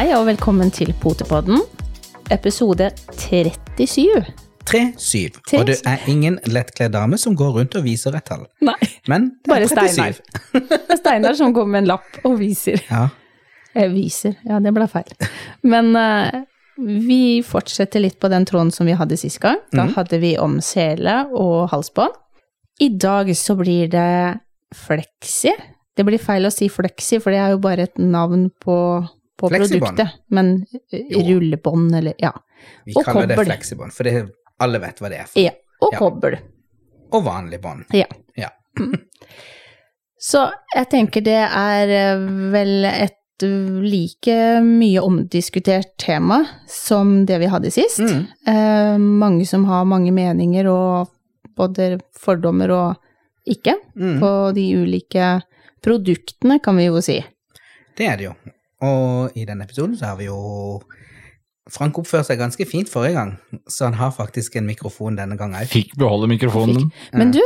Hei og velkommen til Potepodden, episode 37. 3-7. Og du er ingen lettkledd dame som går rundt og viser et tall. Nei, Men det bare er 37. Steinar. Det er Steinar som går med en lapp og viser. Ja. Eh, viser, ja det ble feil. Men eh, vi fortsetter litt på den tråden som vi hadde sist gang. Da mm. hadde vi om sele og halsbånd. I dag så blir det fleksi. Det blir feil å si fleksi, for det er jo bare et navn på, på Fleksibånd. produktet. Men rullebånd eller ja. Vi Og kaller det fleksibånd, for det, alle vet hva det er for. ja. Og Ja. kobbel. Og vanlig bånd. Ja. Ja. Så jeg tenker det er eh, vel et like mye omdiskutert tema som det vi hadde sist. Mm. Eh, mange som har mange meninger og både fordommer og ikke Mm. på de ulike produktene, kan vi jo si. Det er det jo. Og i denne episoden så har vi jo Frank oppførte seg ganske fint forrige gang, så han har faktisk en mikrofon denne gangen òg. Fikk beholde mikrofonen. Fikk. Men du,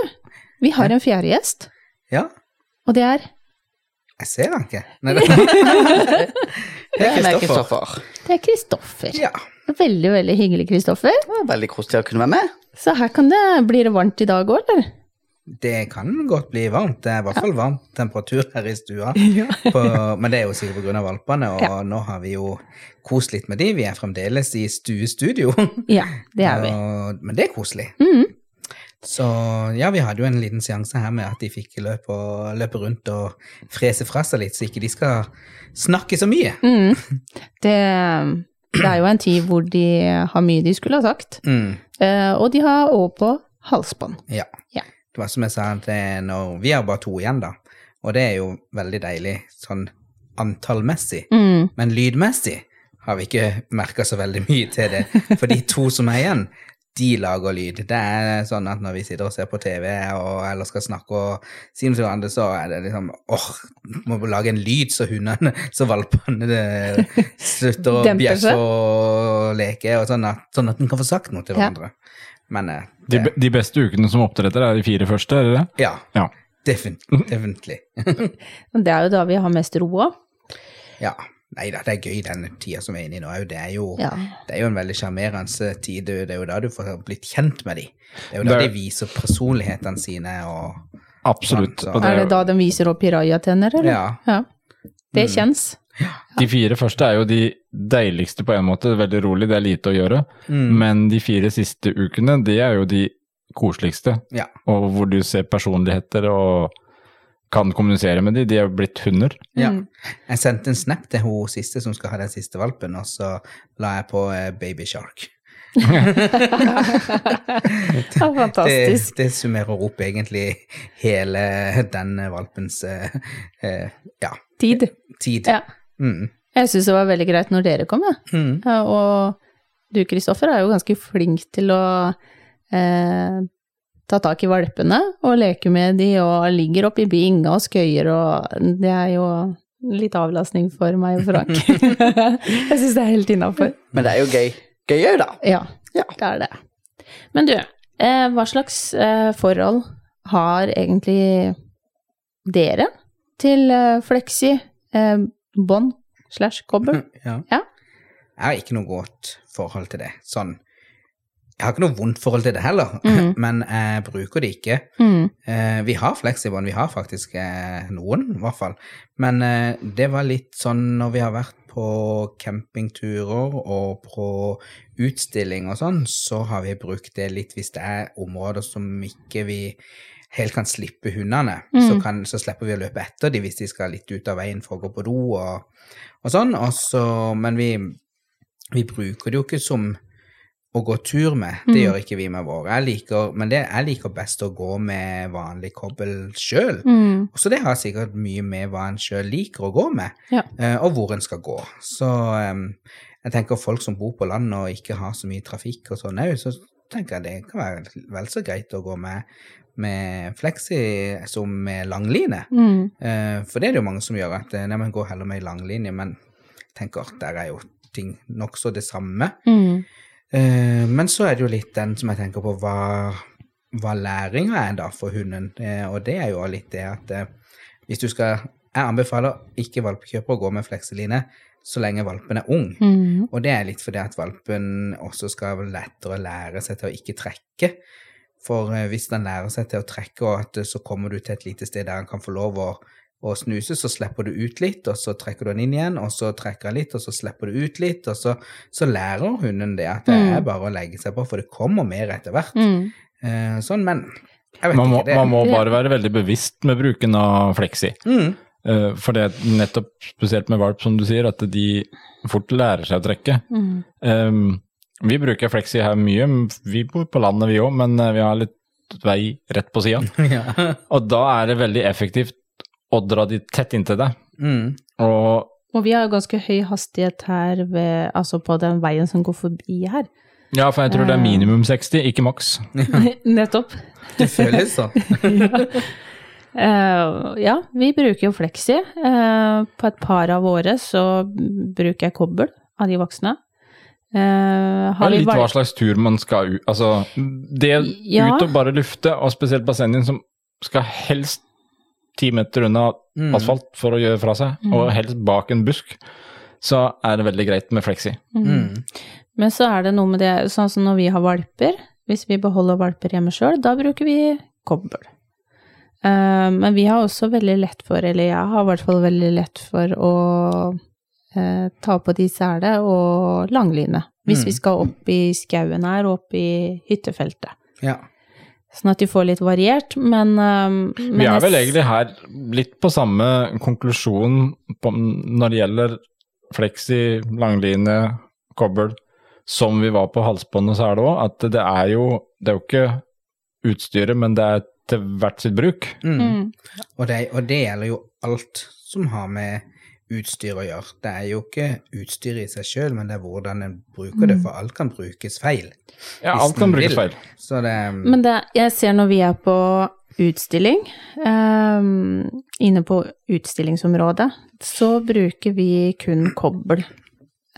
vi har en fjerde gjest, Ja, og det er jeg ser han ikke. Nei, det, det er Kristoffer. det er Kristoffer. Ja. Veldig, veldig hyggelig, Kristoffer. Veldig koselig å kunne være med. Så her kan det bli det varmt i dag òg, eller? Det kan godt bli varmt. Det er i hvert fall varm temperatur her i stua. På, men det er jo sikkert pga. valpene, og Ja. nå har vi jo kost litt med de. Vi er fremdeles i stuestudio. Ja, det er vi. Og- Men det er koselig. Mm. Så ja, vi hadde jo en liten seanse her med at de fikk løpe, løpe rundt og frese fra seg litt, så ikke de skal snakke så mye. Mm. Det, det er jo en tid hvor de har mye de skulle ha sagt, Mm, eh, og de har òg på halsbånd. ja. Ja. Det var som jeg sa, det, når, vi har bare to igjen, da. Og det er jo veldig deilig sånn antallmessig. Mm. Men lydmessig har vi ikke merka så veldig mye til det. For de to som er igjen, de lager lyd. Det er sånn at når vi sitter og ser på TV og, eller skal snakke og si noe til hverandre, så er det liksom åh, må lage en lyd så hundene, så valpene det, slutter å bjeffe og leke, og sånn at, sånn at en kan få sagt noe til Ja. Men eh, De, de beste ukene som oppdretter er de fire første, er det det? ja, Ja. defin, definitivt. Men Det er jo da vi har mest ro òg. Ja. Nei da, det er gøy den tida som vi er inne i nå òg. Det, Ja. det er jo en veldig sjarmerende tid. Det er jo da du får blitt kjent med dem. Det er jo da Det de viser personlighetene sine og Absolutt. Sånn, så. Er det det, da de viser opp pirajatenner, eller? Ja. Det Mm. kjennes. De fire første er jo de deiligste på en måte, veldig rolig, det er lite å gjøre. Mm. Men de fire siste ukene, det er jo de koseligste. Ja. Og hvor du ser personligheter og kan kommunisere med de, de er jo blitt hunder. ja. Mm. Jeg sendte en snap til hun siste som skal ha den siste valpen, og så la jeg på eh, Baby Shark. Ja, fantastisk. Det, det summerer opp egentlig hele den valpens eh, eh, ja, Tid. tid. Ja. Mm. Jeg syns det var veldig greit når dere kom, jeg. Mm. Ja, og du, Kristoffer, er jo ganske flink til å eh, ta tak i valpene og leke med de, og ligger oppi binga og skøyer, og det er jo litt avlastning for meg og Frank. jeg syns det er helt innafor. Men det er jo gøy. Gøy òg, da. Ja, Ja. det er det. Men du, eh, hva slags eh, forhold har egentlig dere til eh, fleksi, eh, bånd slash kobbel? Ja. Ja. Jeg har ikke noe godt forhold til det. Sånn Jeg har ikke noe vondt forhold til det heller, mm. men jeg bruker det ikke. Mm. Eh, vi har fleksibånd, vi har faktisk eh, noen, i hvert fall. Men eh, det var litt sånn når vi har vært på campingturer og på utstilling og sånn, så har vi brukt det litt hvis det er områder som ikke vi helt kan slippe hundene. Så, Mm. kan, så slipper vi å løpe etter dem hvis de skal litt ut av veien for å gå på do og, og sånn. Også, men vi, vi bruker det jo ikke som å gå tur med. Det Mm. gjør ikke vi med våre. Jeg liker, men det, jeg liker best å gå med vanlig kobbel sjøl. Mm. Så det har sikkert mye med hva en sjøl liker å gå med, Ja. eh, og hvor en skal gå. Så jeg tenker folk som bor på landet og ikke har så mye trafikk og sånn òg, så tenker jeg det kan være vel så greit å gå med, med fleksi som med langline. Mm. Eh, for det er det jo mange som gjør, at eh, nei, man går heller med langlinje, men tenker at der er jo ting nokså det samme. Mm. Eh, men så er det jo litt den som jeg tenker på hva, hva læringa er da for hunden. Eh, og det er jo litt det at eh, hvis du skal jeg anbefaler ikke valpekjøpere å gå med flekseline så lenge valpen er ung. Mm. Og det er litt fordi at valpen også skal lettere lære seg til å ikke trekke. For eh, hvis den lærer seg til å trekke, og at eh, så kommer du til et lite sted der han kan få lov å, å snuse, så slipper du ut litt, og så trekker du den inn igjen, og så trekker han litt, og så slipper du ut litt, og så, så lærer hunden det at det Mm. er bare å legge seg på, for det kommer mer etter hvert. Mm. Eh, sånn, men jeg vet Man må, ikke. Det, man må bare være veldig bevisst med bruken av fleksi. mm, Eh, For det er nettopp spesielt med valp, som du sier, at de fort lærer seg å trekke. Mm. Um, vi bruker Flexi her mye. Vi bor på landet vi òg, men eh, vi har litt vei rett på sida. ja. Og da er det veldig effektivt å dra de tett inntil deg. mm, Og Og vi har ganske høy hastighet her ved, altså på den veien som går forbi her. ja, for jeg tror det er minimum 60, ikke maks. Nettopp. det føles sånn. Eh, ja, vi bruker jo fleksi. Uh, på et par av våre så bruker jeg kobbel av de voksne. Eh, Det har er vi litt val- hva slags tur man skal ut Altså, det Ja. ut og bare lufte, og spesielt bassenget som skal helst ti meter unna Mm. asfalt for å gjøre fra seg, og helst bak en busk, så er det veldig greit med fleksi. Mm. Men så er det noe med det, sånn som når vi har valper, hvis vi beholder valper hjemme sjøl, da bruker vi kobbel. Uh, men vi har også veldig lett for, eller jeg har i hvert fall veldig lett for å eh, ta på de sele og langline. Hvis Mm. vi skal opp i skauen her og opp i hyttefeltet. Ja. Sånn at de får litt variert, men, eh, men Vi er vel egentlig her litt på samme konklusjon på, når det gjelder fleksi, langline, kobbel, som vi var på halsbånd og sele òg at det er jo Det er jo ikke utstyret, men det er til hvert sitt bruk. Mm. Mm. Og, det, og det gjelder jo alt som har med utstyr å gjøre. Det er jo ikke utstyret i seg sjøl, men det er hvordan en bruker det, for alt kan brukes feil. Ja, alt kan brukes feil. Så det Men det, jeg ser når vi er på utstilling, um, inne på utstillingsområdet, så bruker vi kun kobbel.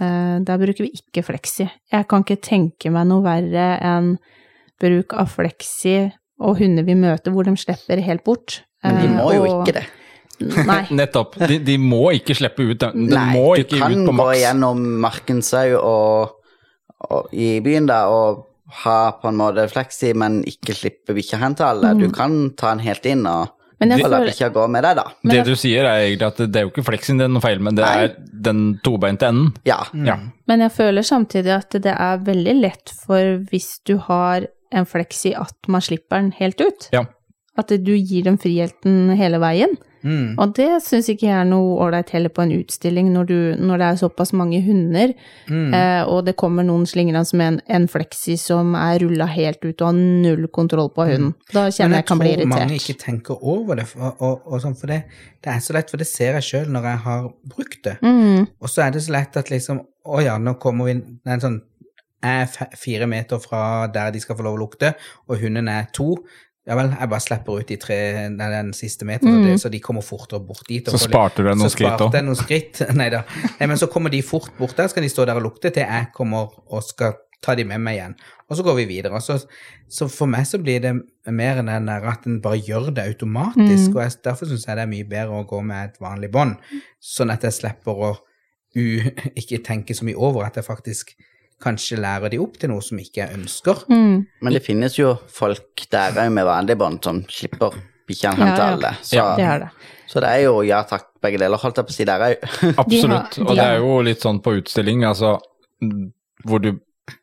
Uh, der bruker vi ikke fleksi. Jeg kan ikke tenke meg noe verre enn bruk av fleksi og hunder vi møter hvor de slipper helt bort. Men de Eh, må jo og- ikke det. Nei. Nettopp. De, de må ikke slippe ut. den. Den må du ikke kan ut på gå maks. gjennom Markensau og, og i byen da, og ha på en måte fleksi, men ikke slippe bikkja hen til alle. Du kan ta den helt inn og, Men jeg la føler- bikkja gå med deg, da. Men Det jeg- du sier er egentlig at det er jo ikke fleksien det er noe feil, men det Nei. er den tobeinte enden. Ja. Ja. Men jeg føler samtidig at det er veldig lett for hvis du har en fleksi at man slipper den helt ut. Ja. At du gir dem friheten hele veien. Mm. Og det syns ikke jeg er noe ålreit heller på en utstilling når, du, når det er såpass mange hunder, Mm. eh, og det kommer noen slingrende som en, en fleksi som er rulla helt ut og har null kontroll på hunden. Da kjenner jeg jeg kan bli irritert. Men jeg tror mange ikke tenker over det, for, og, og sånn, for det, det er så lett, for det ser jeg sjøl når jeg har brukt det. Mm, Og så er det så lett at liksom Å ja, nå kommer vi Det er en sånn er fire meter fra der de skal få lov å lukte, og hunden er to. Ja vel, jeg bare slipper ut de tre, nei, den siste meteren, så, så de kommer fortere bort dit. Så sparte du deg noen så skritt òg. noen skritt. Nei da. Nei, men så kommer de fort bort der, kan de stå der og lukte til jeg kommer og skal ta de med meg igjen. Og så går vi videre. Så, så for meg så blir det mer enn den der at en bare gjør det automatisk. Og jeg, derfor syns jeg det er mye bedre å gå med et vanlig bånd, sånn at jeg slipper å u, ikke tenke så mye over at jeg faktisk kanskje lærer de opp til noe som ikke jeg ønsker. mm, Men det finnes jo folk der òg med vanlig bånd som slipper bikkjene hen til ja. alle. Så, Ja, det er det. så det er jo ja takk, begge deler, holdt jeg på å si der òg. Absolutt. Og det er jo litt sånn på utstilling, altså hvor du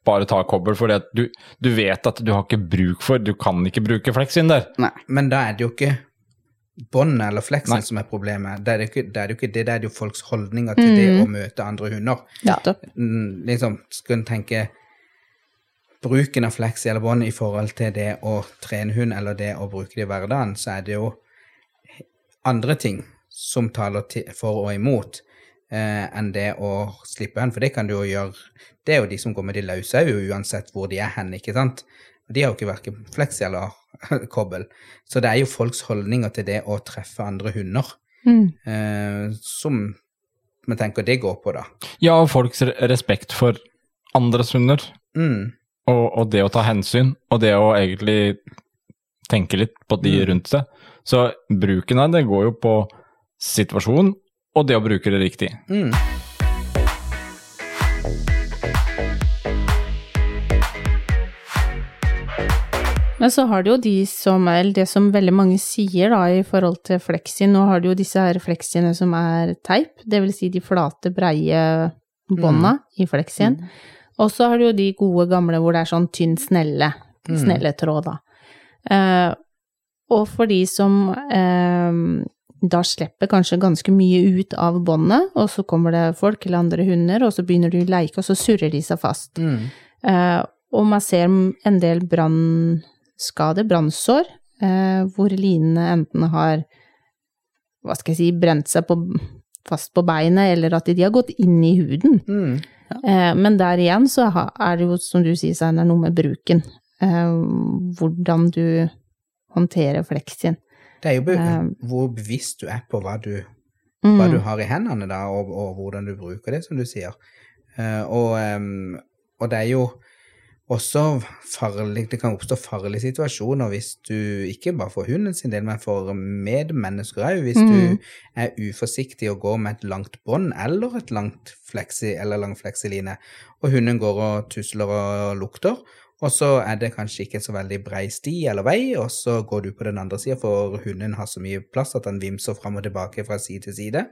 bare tar kobbel at du, du vet at du har ikke bruk for Du kan ikke bruke fleksin der. Nei. Men da er det jo ikke båndet eller fleksen Nei. som er problemet. Det er, det ikke, det er jo ikke det, det er jo folks holdninger til det å møte andre hunder. Ja. Mm, liksom, skal en tenke bruken av fleks eller bånd i forhold til det å trene hund eller det å bruke det i hverdagen, så er det jo andre ting som taler til, for og imot eh, enn det å slippe hund. for det kan du jo gjøre Det er jo de som går med de løse òg, uansett hvor de er hen, ikke sant? De har jo ikke verken fleksi eller kobbel. Så det er jo folks holdninger til det å treffe andre hunder Mm. eh, som vi tenker det går på, da. Ja, og folks respekt for andres hunder, Mm. og, og det å ta hensyn, og det å egentlig tenke litt på de Mm. rundt seg. Så bruken av det går jo på situasjon, og det å bruke det riktig. Mm. Men så har du jo de som er det som veldig mange sier da i forhold til flexi. Nå har du jo disse her flexiene som er teip, det vil si de flate, breie bånda i flexien. Og så har du jo de gode gamle hvor det er sånn tynn snelle, snelletråd, da. Eh, og for de som eh, da slipper kanskje ganske mye ut av båndet, og så kommer det folk eller andre hunder, og så begynner de å leike, og så surrer de seg fast. Mm. Eh, og man ser en del brannskader, brannsår, eh, hvor linene enten har, hva skal jeg si, brent seg på, fast på beinet, eller at de har gått inn i huden. Mm. Eh, men der igjen så er det jo, som du sier, så er noe med bruken. Eh, hvordan du håndterer fleksien. Det er jo be hvor bevisst du er på hva du, Mm. hva du har i hendene, da, og, og hvordan du bruker det, som du sier. Eh, og, og det er jo også farlig Det kan oppstå farlige situasjoner hvis du ikke bare for hunden sin del, men for medmennesker òg. Hvis Mm. du er uforsiktig og går med et langt bånd eller et langt fleksi eller lang fleksiline, og hunden går og tusler og lukter, og så er det kanskje ikke så veldig brei sti eller vei, og så går du på den andre sida, for hunden har så mye plass at han vimser fram og tilbake fra side til side.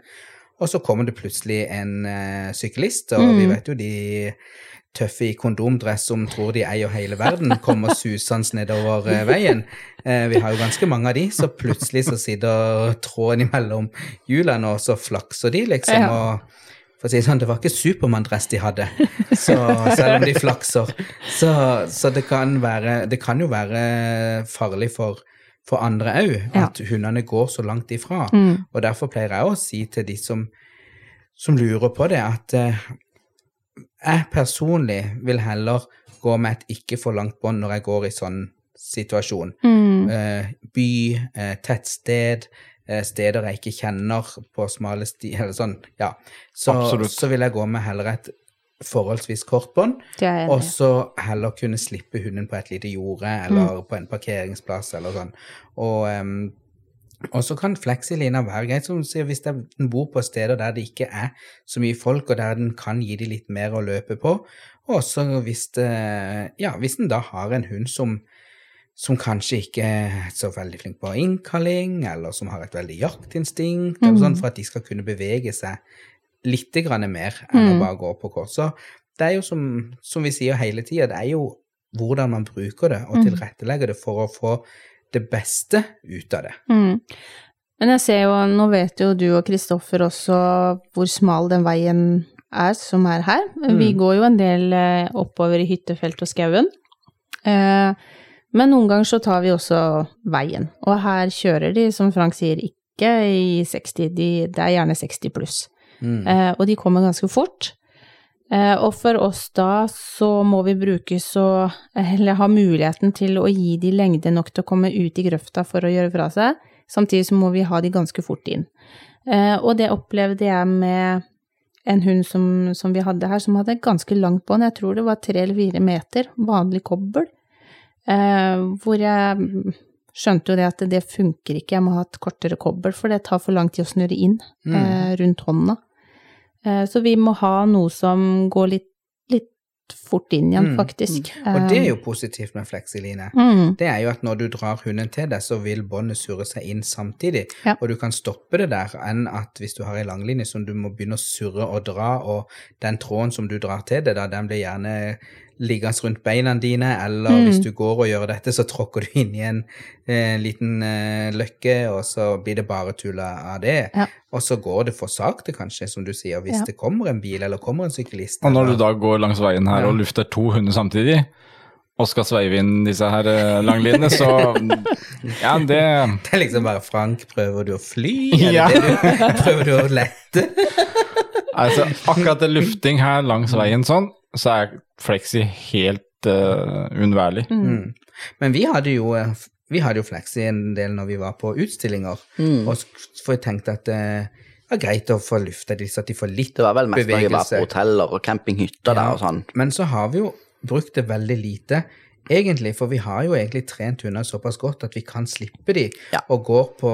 Og så kommer det plutselig en uh, syklist, og vi Mm. vet jo de tøffe i kondomdress som tror de eier hele verden, kommer susende nedover eh, veien. Eh, vi har jo ganske mange av de, så plutselig så sitter tråden imellom hjulene, og så flakser de, liksom. Og for å si det sånn, det var ikke Supermann-dress de hadde, så, selv om de flakser. Så, så det, kan være, det kan jo være farlig for, for andre òg, Ja. at hundene går så langt ifra. Mm. Og derfor pleier jeg å si til de som, som lurer på det, at eh, jeg personlig vil heller gå med et ikke for langt bånd når jeg går i sånn situasjon. Mm. Eh, by, eh, tettsted, eh, steder jeg ikke kjenner på smale sti, eller sånn, ja. Så, så vil jeg gå med heller et forholdsvis kort bånd, og så heller kunne slippe hunden på et lite jorde, eller på en parkeringsplass, eller sånn. Og, em, og så kan fleksilina være greit, som sier, hvis den bor på steder der det ikke er så mye folk, og der den kan gi dem litt mer å løpe på. Og også hvis, det, ja, hvis den da har en hund som, som kanskje ikke er så veldig flink på innkalling, eller som har et veldig jaktinstinkt, mm. sånn, for at de skal kunne bevege seg litt mer enn å bare gå på kort. Så det er jo som, som vi sier hele tida, det er jo hvordan man bruker det, og tilrettelegger det for å få det beste ut av det. Mm. Men jeg ser jo, nå vet jo du og Kristoffer også hvor smal den veien er som er her. Vi går jo en del eh, oppover i hyttefelt og skauen. Eh, Men noen ganger så tar vi også veien, og her kjører de, som Frank sier, ikke i 60, de, det er gjerne 60 pluss. Mm. Eh, og de kommer ganske fort. Eh, og for oss da så må vi bruke så Eller ha muligheten til å gi de lengde nok til å komme ut i grøfta for å gjøre fra seg. Samtidig så må vi ha de ganske fort inn. Eh, og det opplevde jeg med en hund som, som vi hadde her, som hadde ganske langt bånd. Jeg tror det var tre eller fire meter, vanlig kobbel. Eh, hvor jeg skjønte jo det at det funker ikke, jeg må ha et kortere kobbel, for det tar for lang tid å snurre inn eh, rundt hånda. Eh, så vi må ha noe som går litt, litt fort inn igjen, Mm. faktisk. Og det er Eh, jo positivt med fleksiline. mm, Det er jo at når du drar hunden til deg, så vil båndet surre seg inn samtidig. Ja. Og du kan stoppe det der, enn at hvis du har ei langlinje som du må begynne å surre og dra, og den tråden som du drar til deg, da, den blir gjerne liggende rundt beina dine, eller Mm. hvis du går og gjør dette, så tråkker du inn i en eh, liten eh, løkke, og så blir det bare tulla av det. Ja. Og så går det for sakte, kanskje, som du sier, hvis Ja. det kommer en bil eller kommer en syklist. Og når eller- du da går langs veien her Ja. og lufter to hunder samtidig, og skal sveive inn disse her langlinene, langlinjene, så ja, det Det er liksom bare Frank, prøver du å fly? Eller Ja. du, prøver du å lette? Altså, akkurat det lufting her langs veien sånn, så er Flexi helt uh, uunnværlig. Mm. Men vi hadde jo eh, vi hadde jo Flexi en del når vi var på utstillinger, Mm. og for jeg tenkte at det var greit å få lufta de, så at de får litt bevegelse. Det var vel mest når jeg var på hoteller og campinghytter der og sånn. Men så har vi jo brukt det veldig lite, egentlig, for vi har jo egentlig trent hunder såpass godt at vi kan slippe de, Ja. og går på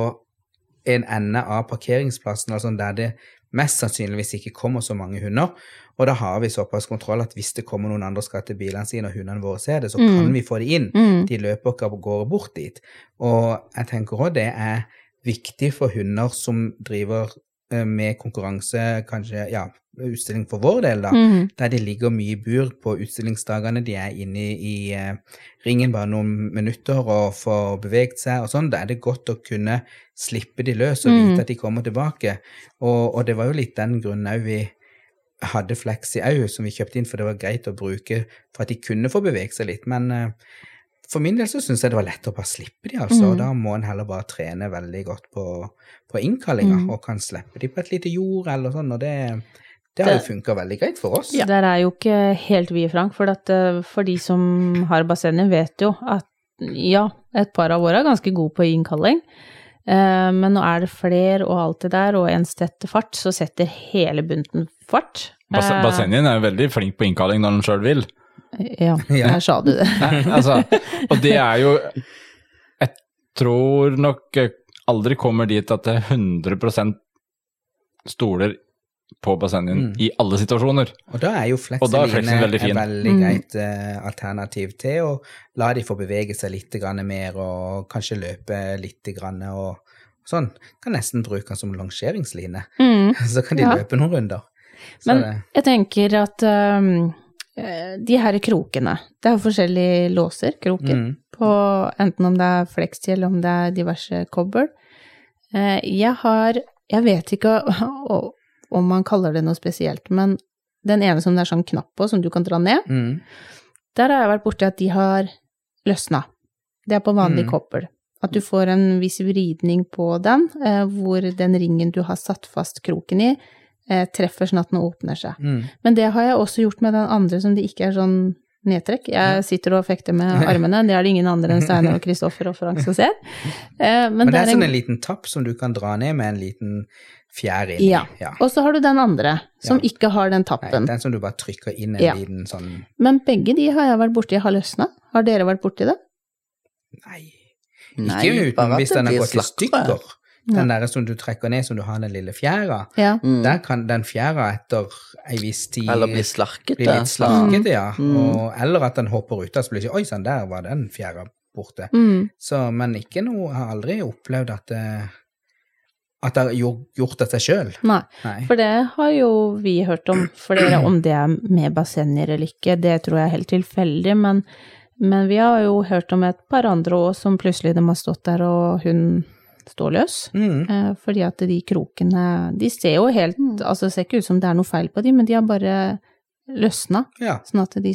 en ende av parkeringsplassen, altså der det mest sannsynligvis ikke kommer så mange hunder. Og da har vi såpass kontroll at hvis det kommer noen andre og skal til bilene sine, og hundene våre ser det, så Mm. kan vi få det inn. Mm. De løper ikke av gårde bort dit. Og jeg tenker òg det er viktig for hunder som driver eh, med konkurranse, kanskje ja, utstilling for vår del, da, Mm. der de ligger mye i bur på utstillingsdagene. De er inne i, i eh, ringen bare noen minutter og får beveget seg og sånn. Da er det godt å kunne slippe de løs og Mm. vite at de kommer tilbake. Og, og det var jo litt den grunnen òg vi hadde Flexi òg, som vi kjøpte inn, for det var greit å bruke for at de kunne få bevege seg litt. Men eh, for min del så syns jeg det var lett å bare slippe de, altså. Mm. Da må en heller bare trene veldig godt på, på innkallinga, Mm. og kan slippe de på et lite jord eller sånn, og det, det har jo funka veldig greit for oss. Der er jo ikke helt vi, Frank, for, at, eh, for de som har bassenget, vet jo at ja, et par av våre er ganske gode på innkalling. Eh, Men nå er det fler og alt det der, og en setter fart, så setter hele bunten fart. Bas Eh, er jo veldig flink på innkalling når den sjøl vil. Ja, her der sa du det. Nei, altså, og det er jo Jeg tror nok aldri kommer dit at det er 100% stoler på bassengen Mm. i alle situasjoner. Og da er jo fleksen veldig et veldig Mm. greit eh, alternativ til å la de få bevege seg litt grann mer og kanskje løpe litt grann og sånn. Kan nesten bruke den som longeringsline. Mm. så kan de Ja. løpe noen runder. Så Men det, jeg tenker at um, eh, de her krokene, det er jo forskjellige låser, kroker, mm, på enten om det er flexi eller om det er diverse kobbel. Uh, Jeg har, jeg vet ikke om man kaller det noe spesielt, men den ene som det er sånn knapp på, som du kan dra ned, mm, der har jeg vært borti at de har løsna. Det er på vanlig Mm. koppel. At du får en viss vridning på den, eh, hvor den ringen du har satt fast kroken i, eh, treffer sånn at den åpner seg. mm. Men det har jeg også gjort med den andre som det ikke er sånn nedtrekk. Jeg sitter og fekter med armene, det er det ingen andre enn Steinar og Kristoffer og Frank som ser. Eh, Men, Men det er sånn en en liten tapp som du kan dra ned med en liten fjær inn Ja. ja. Og så har du den andre, som Ja. ikke har den Nei, tappen. den som du bare trykker inn en Ja. liten sånn Men begge de har jeg vært borti har løsna. Har dere vært borti det? Nei. Nei, Ikke bare uten hvis den har gått i stykker. Den der som du trekker ned, som du har den lille fjæra. Ja. Mm. Der kan den fjæra etter ei viss tid Eller bli slarkete. bli litt slarkete, ja. Mm. Og, eller at den hopper ut, så blir det ikke Oi sann, der var den fjæra borte. Mm. Så, men ikke noe Jeg har aldri opplevd at det at det har gjort, gjort det seg sjøl. Nei. Nei. For det har jo vi hørt om flere, om det er med bassenger eller ikke, det tror jeg er helt tilfeldig, men, men vi har jo hørt om et par andre òg som plutselig de har stått der og hun står løs. Mm. Eh, fordi at de krokene De ser jo helt Altså, det ser ikke ut som det er noe feil på de, men de har bare løsna, Ja. sånn at de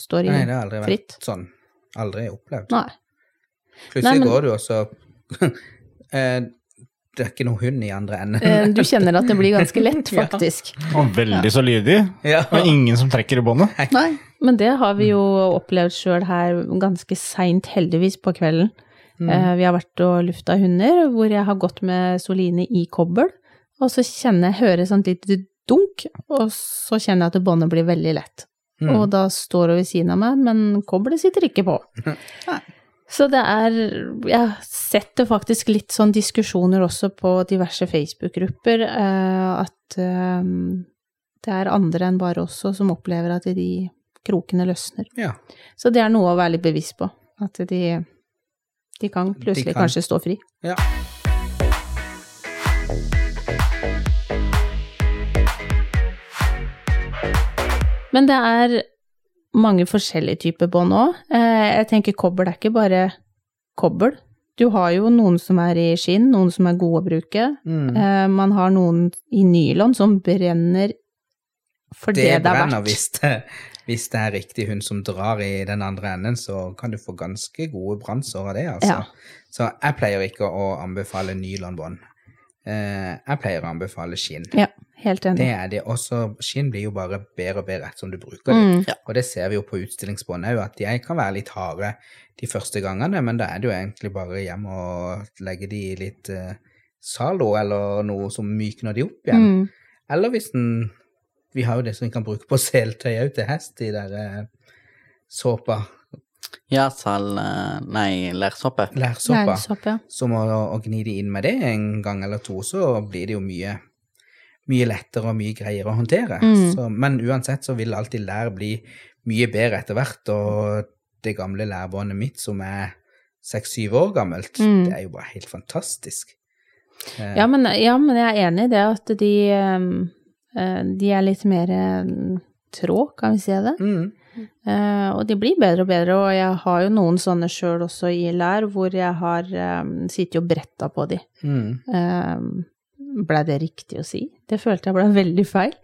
står i Nei, det har aldri vært fritt. sånn. Aldri opplevd. Nei. Plutselig Nei, men- går du, og så eh, Det er ikke noe hund i andre enden. Eh, Du kjenner at det blir ganske lett, Ja. faktisk. Og veldig så lydig. ja. Og ingen som trekker i båndet. Nei, men det har vi jo opplevd sjøl her ganske seint, heldigvis, på kvelden. Mm. Eh, Vi har vært og lufta hunder, hvor jeg har gått med Soline i kobbel, og så kjenner jeg, hører sånt lite dunk, og så kjenner jeg at båndet blir veldig lett. Mm. Og da står hun ved siden av meg, men kobbelet sitter ikke på. Så det er Jeg setter faktisk litt sånn diskusjoner også på diverse Facebook-grupper, eh, at eh, det er andre enn bare oss også som opplever at de krokene løsner. ja. Så det er noe å være litt bevisst på. At de, de kan plutselig kan. kanskje stå fri. ja. Men det er mange forskjellige typer bånd òg. Jeg tenker kobbel er ikke bare kobbel. Du har jo noen som er i skinn, noen som er gode å bruke. Mm. Eh, Man har noen i nylon som brenner for det Det det, er brenner Det hvis det, hvis det er riktig hund som drar i den andre enden, så kan du få ganske gode brannsår av det, altså. Ja. Så jeg pleier ikke å anbefale nylonbånd. Eh, jeg pleier å anbefale skinn. Ja, helt Det enig. er det. Også skinn blir jo bare bedre og bedre ettersom du bruker det. Mm. Og det ser vi jo på utstillingsbånd òg, at de kan være litt harde de første gangene, men da er det jo egentlig bare hjem og legge de i litt eh, Zalo eller noe som mykner de opp igjen. Mm. Eller hvis den Vi har jo det som vi kan bruke på seltøy òg til hest, de der eh, såpa. Ja, sal... eh, Nei, lærsåpe. Lærsopp, ja. Så må å gni det inn med det en gang eller to, så blir det jo mye, mye lettere og mye greiere å håndtere. Mm. Så, men uansett så vil alltid lær bli mye bedre etter hvert, og det gamle lærbåndet mitt som er seks-syv år gammelt, Mm. det er jo bare helt fantastisk. Eh, Ja men, ja, men jeg er enig i det at de, eh, de er litt mer tråd, trå, kan vi si det. Mm. Eh, og de blir bedre og bedre, og jeg har jo noen sånne sjøl også i lær, hvor jeg har sittet og bretta på de. Mm. Blei det riktig å si? Det følte jeg ble veldig feil.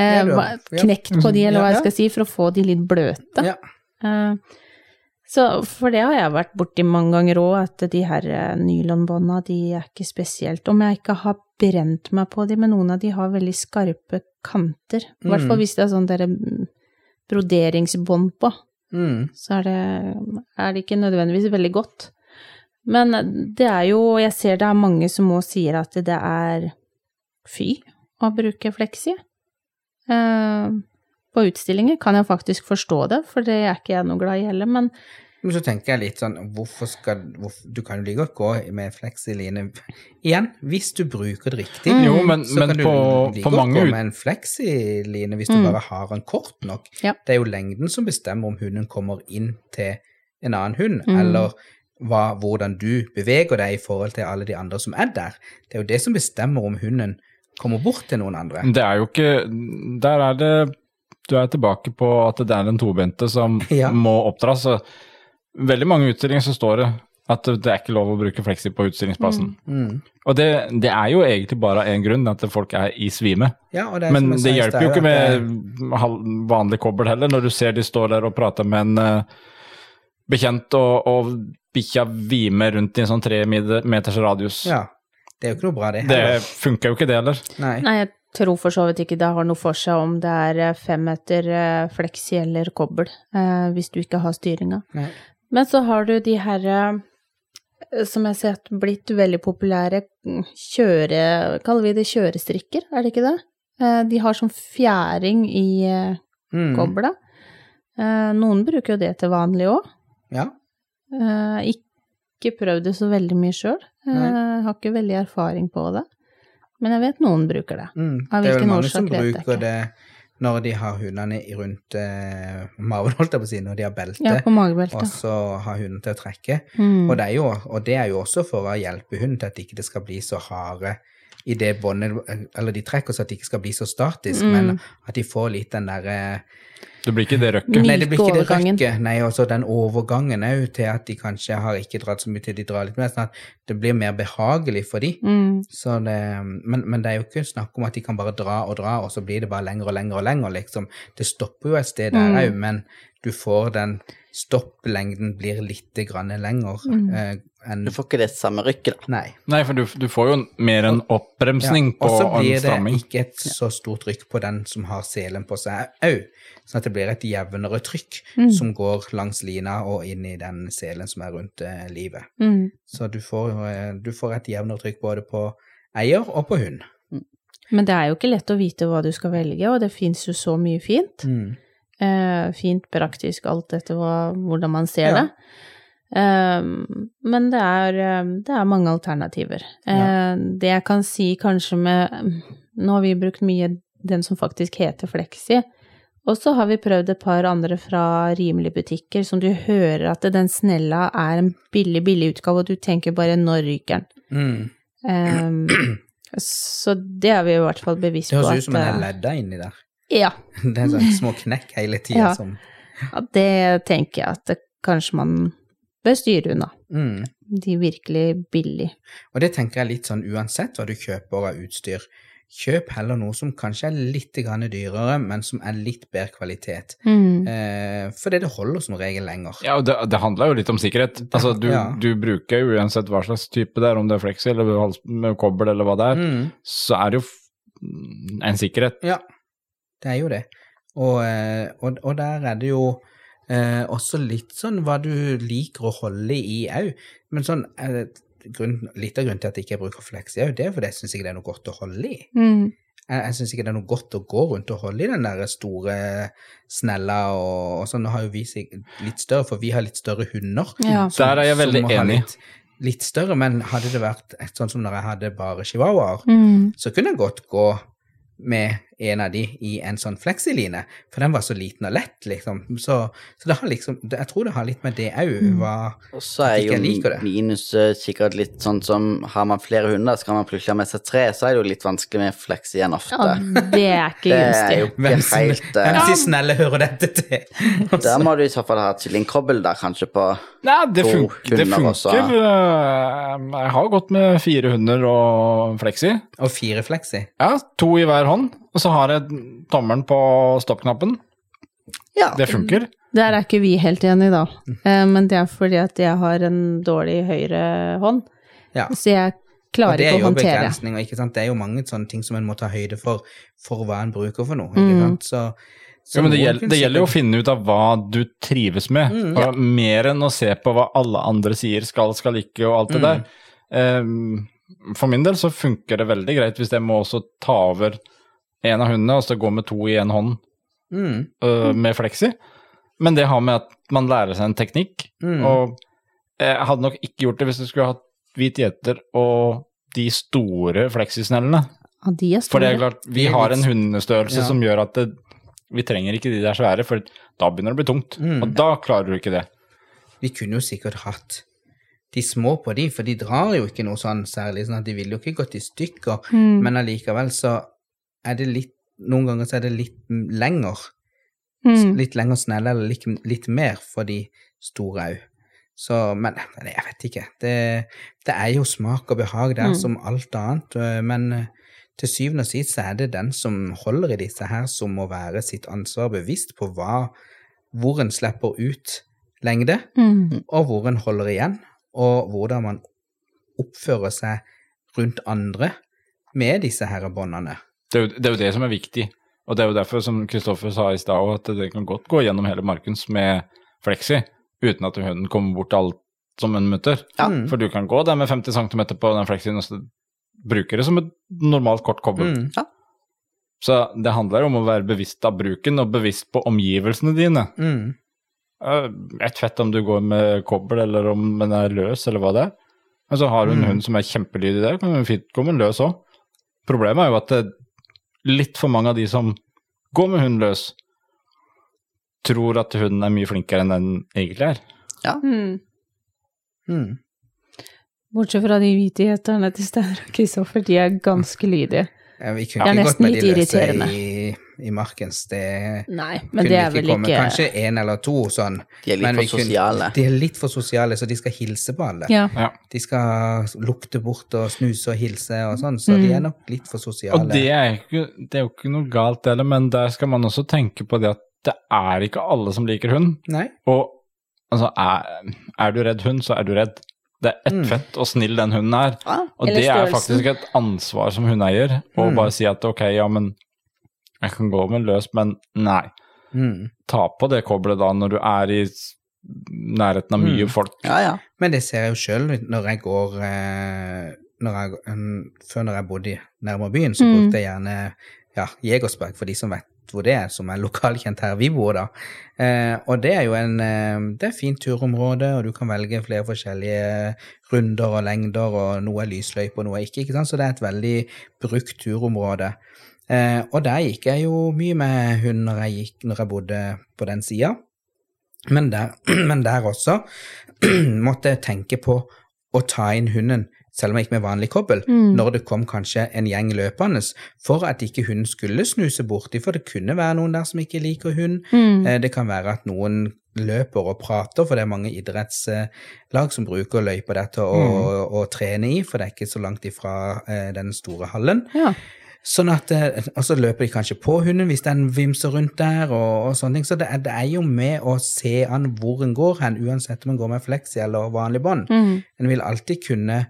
Eh, knekt på de, eller hva jeg skal si, for å få de litt bløte. Ja. Eh, så for det har jeg vært borti mange ganger òg, at de her eh, nylonbånda, de er ikke spesielt Om jeg ikke har brent meg på de, men noen av de har veldig skarpe kanter. I hvert fall Mm. hvis det er sånn derre mm, broderingsbånd på, Mm. så er det, er det ikke nødvendigvis veldig godt. Men det er jo Jeg ser det er mange som òg sier at det er fy å bruke fleksi. Eh, på utstillinger kan jeg faktisk forstå det, for det er ikke jeg noe glad i heller, men Men så tenker jeg litt sånn, hvorfor skal hvorfor, Du kan jo like godt gå med fleksiline igjen, hvis du bruker det riktig. Mm. Jo, men, Så men kan du på, like på godt gå med en fleksiline hvis du Mm. bare har den kort nok. Ja. Det er jo lengden som bestemmer om hunden kommer inn til en annen hund, Mm. eller hva, hvordan du beveger deg i forhold til alle de andre som er der. Det er jo det som bestemmer om hunden kommer bort til noen andre. Det er jo ikke Der er det Du er tilbake på at det er den tobente som Ja. må oppdras. Veldig mange utstillinger så står det at det er ikke lov å bruke fleksi på utstillingsplassen. Mm. Og det, det er jo egentlig bare én grunn, at folk er i svime. Ja, og det er Men som det hjelper jo ikke med er... vanlig kobbel heller, når du ser de står der og prater med en uh, bekjent og, og bikkja vimer rundt i en sånn tre meters radius. Ja, det er jo ikke noe bra, det. Det funker jo ikke, det heller. Nei. Nei, jeg tror for så vidt ikke det har noe for seg om det er femmeter meter eh, fleksi eller kobbel, eh, hvis du ikke har styringa. Nei. Men så har du de her eh, som jeg har sett blitt veldig populære, mm, kjøre... Kaller vi det kjørestrikker, er det ikke det? Eh, De har sånn fjæring i eh, Mm. kobla. Eh, Noen bruker jo det til vanlig òg. Ja. Ikke prøvd det så veldig mye sjøl. Har ikke veldig erfaring på det. Men jeg vet noen bruker det. Mm. Av Det er vel mange som bruker det når de har hundene rundt eh, magen, holdt jeg på å si, når de har belte, Ja, på og så har hunden til å trekke. Mm. Og, det er jo, og det er jo også for å hjelpe hunden til at ikke det skal bli så harde i det båndet, eller de trekker så at det ikke skal bli så statisk, Mm. men at de får litt den derre Det blir ikke det røkket. Nei, det blir ikke det røkket. Nei, og så den overgangen òg til at de kanskje har ikke dratt så mye til de drar litt mer, sånn at det blir mer behagelig for de. Mm. Det, men, men det er jo ikke snakk om at de kan bare dra og dra, og så blir det bare lenger og lenger og lenger, liksom. Det stopper jo et sted der Mm. men du får den stopplengden blir litt grann lenger Mm. eh, enn Du får ikke det samme rykket, da. Nei. Nei, for du, du får jo mer en oppbremsning Ja, og så blir det ikke et så stort rykk på den som har selen på seg òg, sånn at det blir et jevnere trykk Mm. som går langs lina og inn i den selen som er rundt eh, livet. Mm. Så du får, eh, du får et jevnere trykk både på eier og på hund. Men det er jo ikke lett å vite hva du skal velge, og det fins jo så mye fint. Mm. Eh, fint, praktisk, alt etter hva, hvordan man ser Ja. det. Eh, men det er, eh, det er mange alternativer. Eh, Det jeg kan si kanskje med Nå har vi brukt mye den som faktisk heter Fleksi. Og så har vi prøvd et par andre fra rimelige butikker som du hører at den snella er en billig, billig utgave, og du tenker bare 'når ryker den'? Mm. Um, så det er vi i hvert fall bevisst på. Det høres ut som en er ledda inni der. Ja, Det er sånne små knekk hele tida Ja. som Ja, det tenker jeg at det, kanskje man bør styre unna. mm. De virkelig billig. Og det tenker jeg litt sånn uansett hva du kjøper av utstyr. Kjøp heller noe som kanskje er litt grann dyrere, men som er litt bedre kvalitet. Mm. Eh, fordi det holder som regel lenger. Ja, og det, det handler jo litt om sikkerhet. Altså, du, ja. du bruker jo uansett hva slags type det er, om det er fleksi eller med kobbel eller hva det er, Mm. så er det jo f- en sikkerhet. Ja, det er jo det. Og, eh, og, og der er det jo eh, også litt sånn hva du liker å holde i òg. Men sånn eh, grunn, Litt av grunnen til at jeg ikke bruker fleks, er òg, det er fordi jeg syns ikke det er noe godt å holde i. Mm. Jeg, jeg syns ikke det er noe godt å gå rundt og holde i den der store snella og, og sånn. Nå har jo vi litt større, for vi har litt større hunder. Ja. som- Der er jeg veldig enig. Litt, litt større, men hadde det vært et sånn som når jeg hadde bare chihuahuaer, Mm. så kunne jeg godt gå med en av de i en sånn fleksiline, for den var så liten og lett, liksom. Så, så det har liksom, jeg tror det har litt med det òg, hva Og så er jo minuset minus eh, sikkert litt sånn som har man flere hunder, skal man plutselig ha med seg tre, så er det jo litt vanskelig med fleks igjen ofte. ja, det er ikke det er gunstig. jo Hvem helt hvem eh, de snelle hører dette til? der må du i så fall ha kyllingkobbel, da, kanskje på Nei, det, To funker. det hunder det funker. Eh, Jeg har gått med fire hunder og fleksi. Og fire fleksi. Ja, to i hver hånd, og så har jeg tommelen på stoppknappen. Ja. Det funker. Der er ikke vi helt enige, da. Mm. Eh, Men det er fordi at jeg har en dårlig høyre hånd, Ja. så jeg klarer ikke Og håndtere det er jo begrensninger, ikke sant. Det er jo mange sånne ting som en må ta høyde for, for hva en bruker for noe, ikke Mm. sant. Så, så Ja, men det, gjelder, det gjelder jo å finne ut av hva du trives med, Mm, og mer enn å se på hva alle andre sier skal, skal ikke, og alt det Mm. der. Um, for min del så funker det veldig greit hvis jeg må også ta over en av hundene, og så gå med to i en hånd mm, øh, med fleksi. Men det har med at man lærer seg en teknikk, mm. og jeg hadde nok ikke gjort det hvis du skulle hatt hvit gjeter og de store fleksisnellene. Ja, de er For det er klart, vi har en hundestørrelse Ja. som gjør at det, vi trenger ikke de der svære, for da begynner det å bli tungt. Mm. Og da klarer du ikke det. Vi kunne jo sikkert hatt de små på de, for de drar jo ikke noe sånn særlig, sånn at de ville jo ikke gått i stykker, Mm. men allikevel så er det litt, noen ganger så er det litt lenger, Mm. litt lenger snelle, eller litt, litt mer for de store òg. Så, men jeg vet ikke. Det, det er jo smak og behag der Mm. som alt annet, øh, men øh, til syvende og sist så er det den som holder i disse her, som må være sitt ansvar bevisst på hva, hvor en slipper ut lengde, Mm. og hvor en holder igjen, og hvordan man oppfører seg rundt andre med disse her båndene. Det er, jo, det er jo det som er viktig. Og det er jo derfor, som Kristoffer sa i stad, at det kan godt gå gjennom hele markens med fleksi, uten at hunden kommer bort til alt som en mutter. Ja. Mm. For du kan gå der med 50 cm på den fleksien og bruke det som et normalt kort kobbel. Mm. Så det handler om å være bevisst av bruken, og bevisst på omgivelsene dine. Mm. Eh, Et fett om du går med kobbel, eller om den er løs, eller hva det er. Men så har du en Mm. hund som er kjempelydig der, kan hun fint gå med en løs òg. Problemet er jo at det litt for mange av de som går med hund løs, tror at hunden er mye flinkere enn den egentlig er. Mm. Mm. Bortsett fra de hvite gjeterne til Steinar og Kristoffer, de er ganske lydige. Ja, vi Det kunne er ikke gått nesten med litt de løse irriterende. i, i markens. Det Nei, men kunne det er ikke vel komme. ikke Kanskje én eller to sånn. De er litt men for kunne- sosiale. De er litt for sosiale, så de skal hilse på alle. Ja. Ja. De skal lukte bort og snuse og hilse og sånn, så de Mm. er nok litt for sosiale. Og det er, ikke, det er jo ikke noe galt heller, men der skal man også tenke på det at det er ikke alle som liker hund. Nei. Og altså, er, er du redd hund, så er du redd. Det er ett Mm. fett og snill den hunden er. Ja. Og det er faktisk et ansvar som hundeeier, å Mm. bare si at ok, ja, men jeg kan gå med løs, men nei. Mm. Ta på det koblet da når du er i nærheten av mye Mm. folk. ja, ja. Men det ser jeg jo sjøl når jeg går eh, når jeg, mm, Før når jeg bodde nærmere byen, så Mm. brukte jeg gjerne ja, Jegersberg, for de som vet hvor det er, som er lokalkjent her vi bor, da. Eh, og det er jo en eh, Det er fint turområde, og du kan velge flere forskjellige runder og lengder, og noe er lysløype og noe er ikke, ikke sant, så det er et veldig brukt turområde. Eh, og der gikk jeg jo mye med hund når jeg, gikk, når jeg bodde på den sida. Men men der også måtte jeg tenke på å ta inn hunden, selv om jeg gikk med vanlig kobbel, Mm. når det kom kanskje en gjeng løpende, for at ikke hunden skulle snuse borti, for det kunne være noen der som ikke liker hund. Mm. Eh, Det kan være at noen løper og prater, for det er mange idrettslag som bruker løypa der til å, å, trene i, for det er ikke så langt ifra eh, den store hallen. Ja. Sånn at, eh, Og så løper de kanskje på hunden hvis den vimser rundt der, og, og sånne ting. Så det er, det er jo med å se an hvor en går hen, uansett om en går med fleksi eller vanlig bånd. Mm. En vil alltid kunne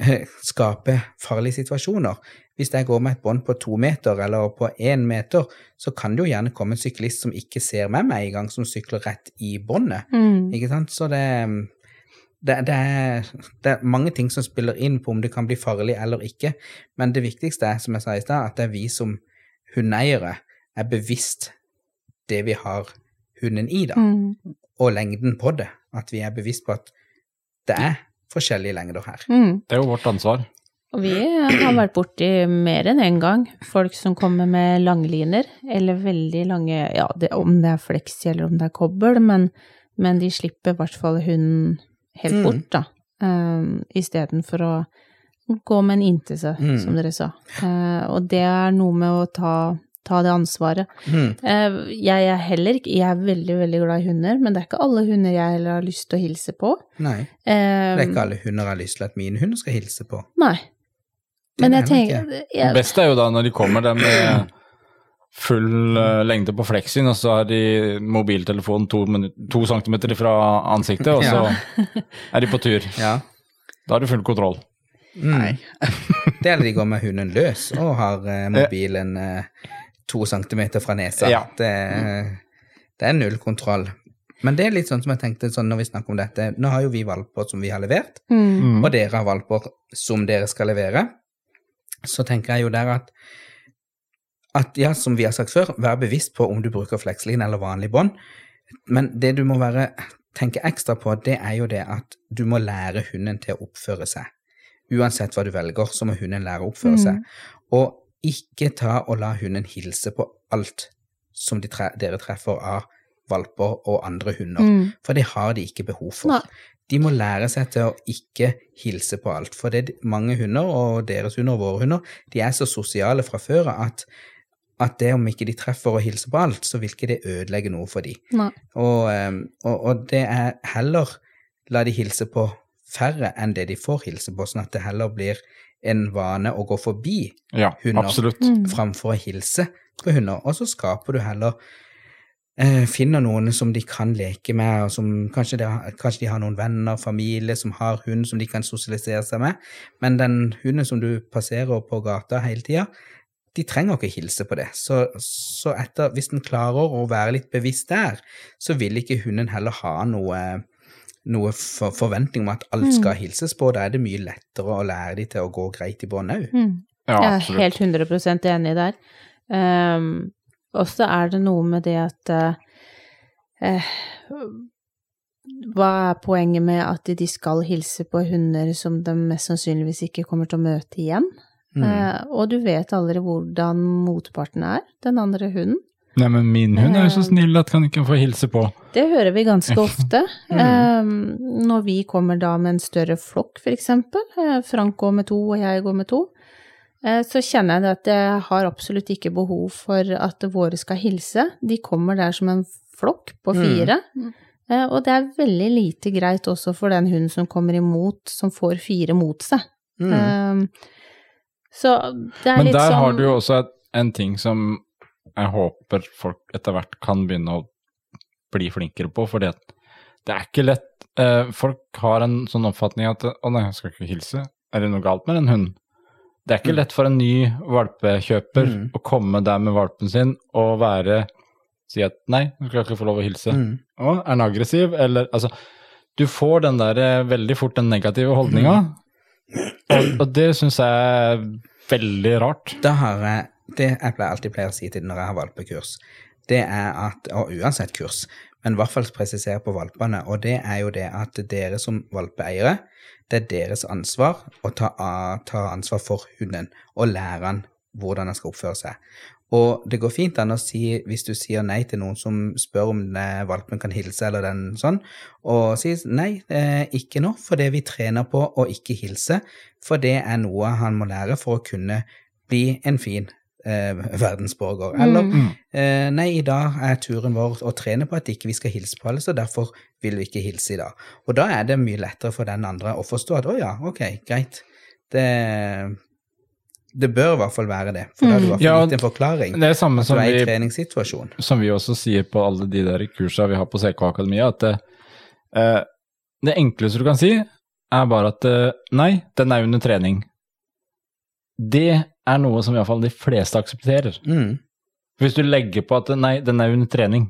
skape farlige situasjoner. Hvis jeg går med et bånd på to meter eller på én meter, så kan det jo gjerne komme en syklist som ikke ser med meg gang, som sykler rett i båndet. Mm. Ikke sant? Så det det, det, er, det er mange ting som spiller inn på om det kan bli farlig eller ikke, men det viktigste er, som jeg sa i stad, at det er vi som hundeeiere er bevisst det vi har hunden i, da, Mm. og lengden på det. At vi er bevisst på at det er forskjellige lengder her. Mm. Det er jo vårt ansvar. Og vi har vært borti mer enn én gang folk som kommer med langliner, eller veldig lange Ja, det, om det er fleksi eller om det er kobbel, men, men de slipper i hvert fall hunden helt Mm. bort, da. Um, Istedenfor å gå med en inntil seg, Mm. som dere sa. Uh, og det er noe med å ta, ta det ansvaret. Mm. Eh, jeg er heller ikke Jeg er veldig, veldig glad i hunder, men det er ikke alle hunder jeg heller har lyst til å hilse på. Nei, Eh, det er ikke alle hunder jeg har lyst til at mine hunder skal hilse på. Nei. Det Men jeg tenker jeg, Det beste er jo da når de kommer der med full eh, lengde på fleksin, og så har de mobiltelefonen to, to centimeter fra ansiktet, og så er de på tur. Ja. Da har du full kontroll. Mm. det er de går med hunden løs og har mobilen eh, to centimeter fra nesa. Ja. Det, er- det er null kontroll. Men det er litt sånn som jeg tenkte sånn når vi snakker om dette. Nå har jo vi valper som vi har levert, mm, og dere har valper som dere skal levere. Så tenker jeg jo der at at ja, som vi har sagt før, vær bevisst på om du bruker flekslin eller vanlig bånd. Men det du må være, tenke ekstra på, det er jo det at du må lære hunden til å oppføre seg. Uansett hva du velger, så må hunden lære å oppføre seg. Og ikke ta og la hunden hilse på alt som de tre dere treffer av valper og andre hunder, mm, for det har de ikke behov for. Nei. De må lære seg til å ikke hilse på alt, for det er mange hunder, og deres hunder og våre hunder, de er så sosiale fra før at, at det om ikke de treffer og hilser på alt, så vil ikke det ødelegge noe for dem. Og, ehm, og, og det er heller la de hilse på færre enn det de får hilse på, sånn at det heller blir en vane å gå forbi Ja, Hunder. absolutt. Mm. framfor å hilse på hunder. Og så skaper du heller eh, Finner noen som de kan leke med, og som kanskje de, har, kanskje de har noen venner, familie som har hund som de kan sosialisere seg med, men den hunden som du passerer på gata hele tida, de trenger ikke hilse på det. Så, så etter, hvis den klarer å være litt bevisst der, så vil ikke hunden heller ha noe noe for, forventning om at alt skal hilses på. Da er det mye lettere å lære de til å gå greit i bånd òg. Mm. Ja, Jeg er helt 100 enig der. Um, og så er det noe med det at uh, Hva er poenget med at de skal hilse på hunder som de mest sannsynligvis ikke kommer til å møte igjen? Mm. Uh, og du vet aldri hvordan motparten er, den andre hunden. Nei, men min hund er jo så snill at kan ikke få hilse på. Det hører vi ganske ofte. Um, når vi kommer da med en større flokk, eksempel, eh, Frank går med to og jeg går med to, eh, så kjenner jeg at jeg har absolutt ikke behov for at våre skal hilse. De kommer der som en flokk på fire. Mm. Og det er veldig lite greit også for den hunden som kommer imot, som får fire mot seg. Mm. Um, så det er Men litt der sånn har du jo også en ting som jeg håper folk etter hvert kan begynne å bli flinkere på, at det er ikke lett. Eh, folk har en sånn oppfatning at å nei, jeg skal ikke hilse, er det noe galt med den hunden? Det er ikke lett for en ny valpekjøper Mm. å komme der med valpen sin og være Si at nei, du skal ikke få lov å hilse. Mm. Å, er den aggressiv, eller Altså, du får den der eh, veldig fort den negative holdninga, og, og det syns jeg er veldig rart. Da har jeg Det pleier, alltid pleier å si til når jeg har valpekurs, det er at Og uansett kurs, men i hvert fall presisere på valpene, og det er jo det at dere som valpeeiere, det er deres ansvar å ta, ta ansvar for hunden og lære han hvordan han skal oppføre seg. Og det går fint an å si, hvis du sier nei til noen som spør om eh, valpen kan hilse eller den sånn, og si nei, eh, ikke nå, for det vi trener på å ikke hilse, for det er noe han må lære for å kunne bli en fin eh, verdensborger. Eller eh, nei, i dag er turen vår å trene på at ikke vi skal hilse på alle, så derfor vil vi ikke hilse i dag. Og da er det mye lettere for den andre å forstå at å ja, ok, greit. Det, det bør i hvert fall være det, for da har du i hvert fall Ja, gitt en forklaring. Det er samme som er i vi, treningssituasjon. som vi også sier på alle de der kursene vi har på CK Akademia, at det, eh, det enkleste du kan si, er bare at eh, nei, den er under trening. Det er noe som iallfall de fleste aksepterer. Mm. Hvis du legger på at nei, den er under trening,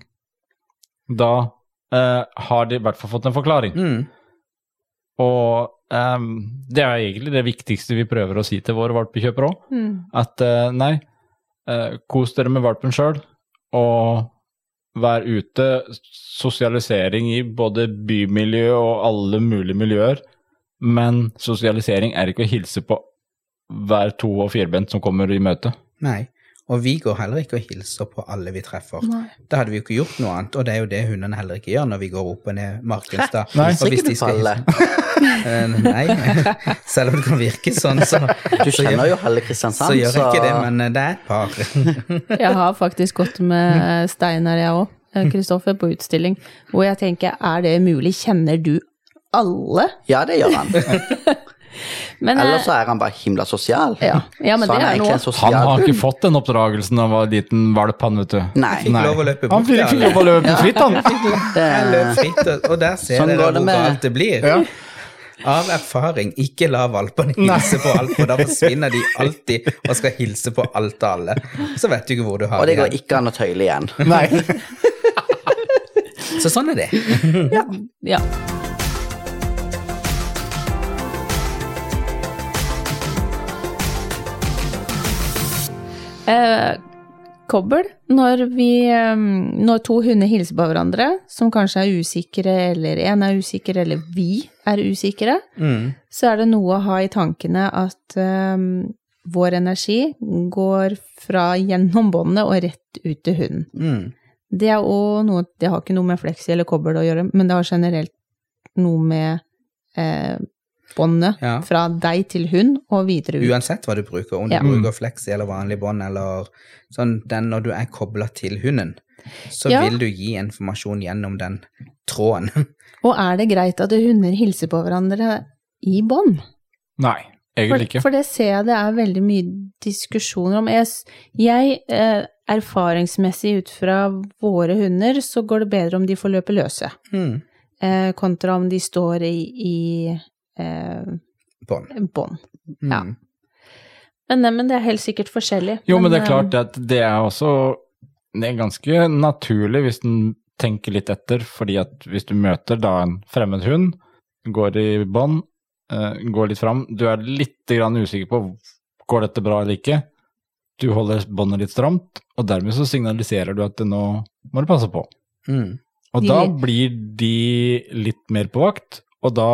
da eh, har de i hvert fall fått en forklaring. Mm. Og ehm, det er egentlig det viktigste vi prøver å si til våre valpekjøpere òg. Mm. At eh, nei, eh, kos dere med valpen sjøl, og vær ute. Sosialisering i både bymiljø og alle mulige miljøer. Men sosialisering er ikke å hilse på hver to- og firbent som kommer i møte. Nei. Og vi går heller ikke og hilser på alle vi treffer. Nei. Da hadde vi jo ikke gjort noe annet, og det er jo det hundene heller ikke gjør når vi går opp og ned Markenstad. Nei. Og hvis ikke de du hilse- Eh, Nei, selv om det kan virke sånn, så, Du kjenner jo halve så Kristiansand, gjør jeg ikke det, men eh, det er et par. Jeg har faktisk gått med Steinar, jeg òg, Kristoffer, på utstilling, hvor jeg tenker, er det mulig? Kjenner du alle? Ja, det gjør han. Men, Eller så er han bare himla sosial. ja, ja, men så det han er er sosial Han har ikke fått den oppdragelsen av en liten valp, han, vet du. Nei. Fikk lov å løpe Han bort Han fikk alle. lov å løpe fritt, han. Løp fritt, og- der ser Sånn dere hvor med- galt det blir. Ja. Av erfaring, ikke la valpene hilse på alt, for da forsvinner de alltid og skal hilse på alt og alle. Så vet du ikke hvor du har Og det går ikke an å tøyle igjen. Nei. Så sånn er det. ja. Ja. Eh, kobbel, når vi Når to hunder hilser på hverandre, som kanskje er usikre, eller én er usikker, eller vi er usikre, Mm. så er det noe å ha i tankene at um, vår energi går fra gjennom båndet og rett ut til hunden. Mm. Det er noe Det har ikke noe med fleksi eller kobbel å gjøre, men det har generelt noe med eh, båndet Ja. fra deg til hund og videre ut. Uansett hva du bruker, om du Ja. bruker fleksi eller vanlig bånd, eller sånn, den når du er kobla til hunden, så Ja. vil du gi informasjon gjennom den tråden. Og er det greit at hunder hilser på hverandre i bånd? Nei, egentlig ikke. for det ser jeg det er veldig mye diskusjoner om. Jeg, jeg eh, erfaringsmessig ut fra våre hunder, så går det bedre om de får løpe løse, Mm. eh, kontra om de står i, i eh, Bånd. bånd. Mm. Men, men det er helt sikkert forskjellig. Jo, men det er eh, klart at det er også det er ganske naturlig hvis en tenker litt etter, fordi at hvis du møter da en fremmed hund, går i bånd, eh, går litt fram, du er litt grann usikker på går dette bra eller ikke, du holder båndet litt stramt, og dermed så signaliserer du at nå må du passe på. Mm. Og De- da blir de litt mer på vakt, og da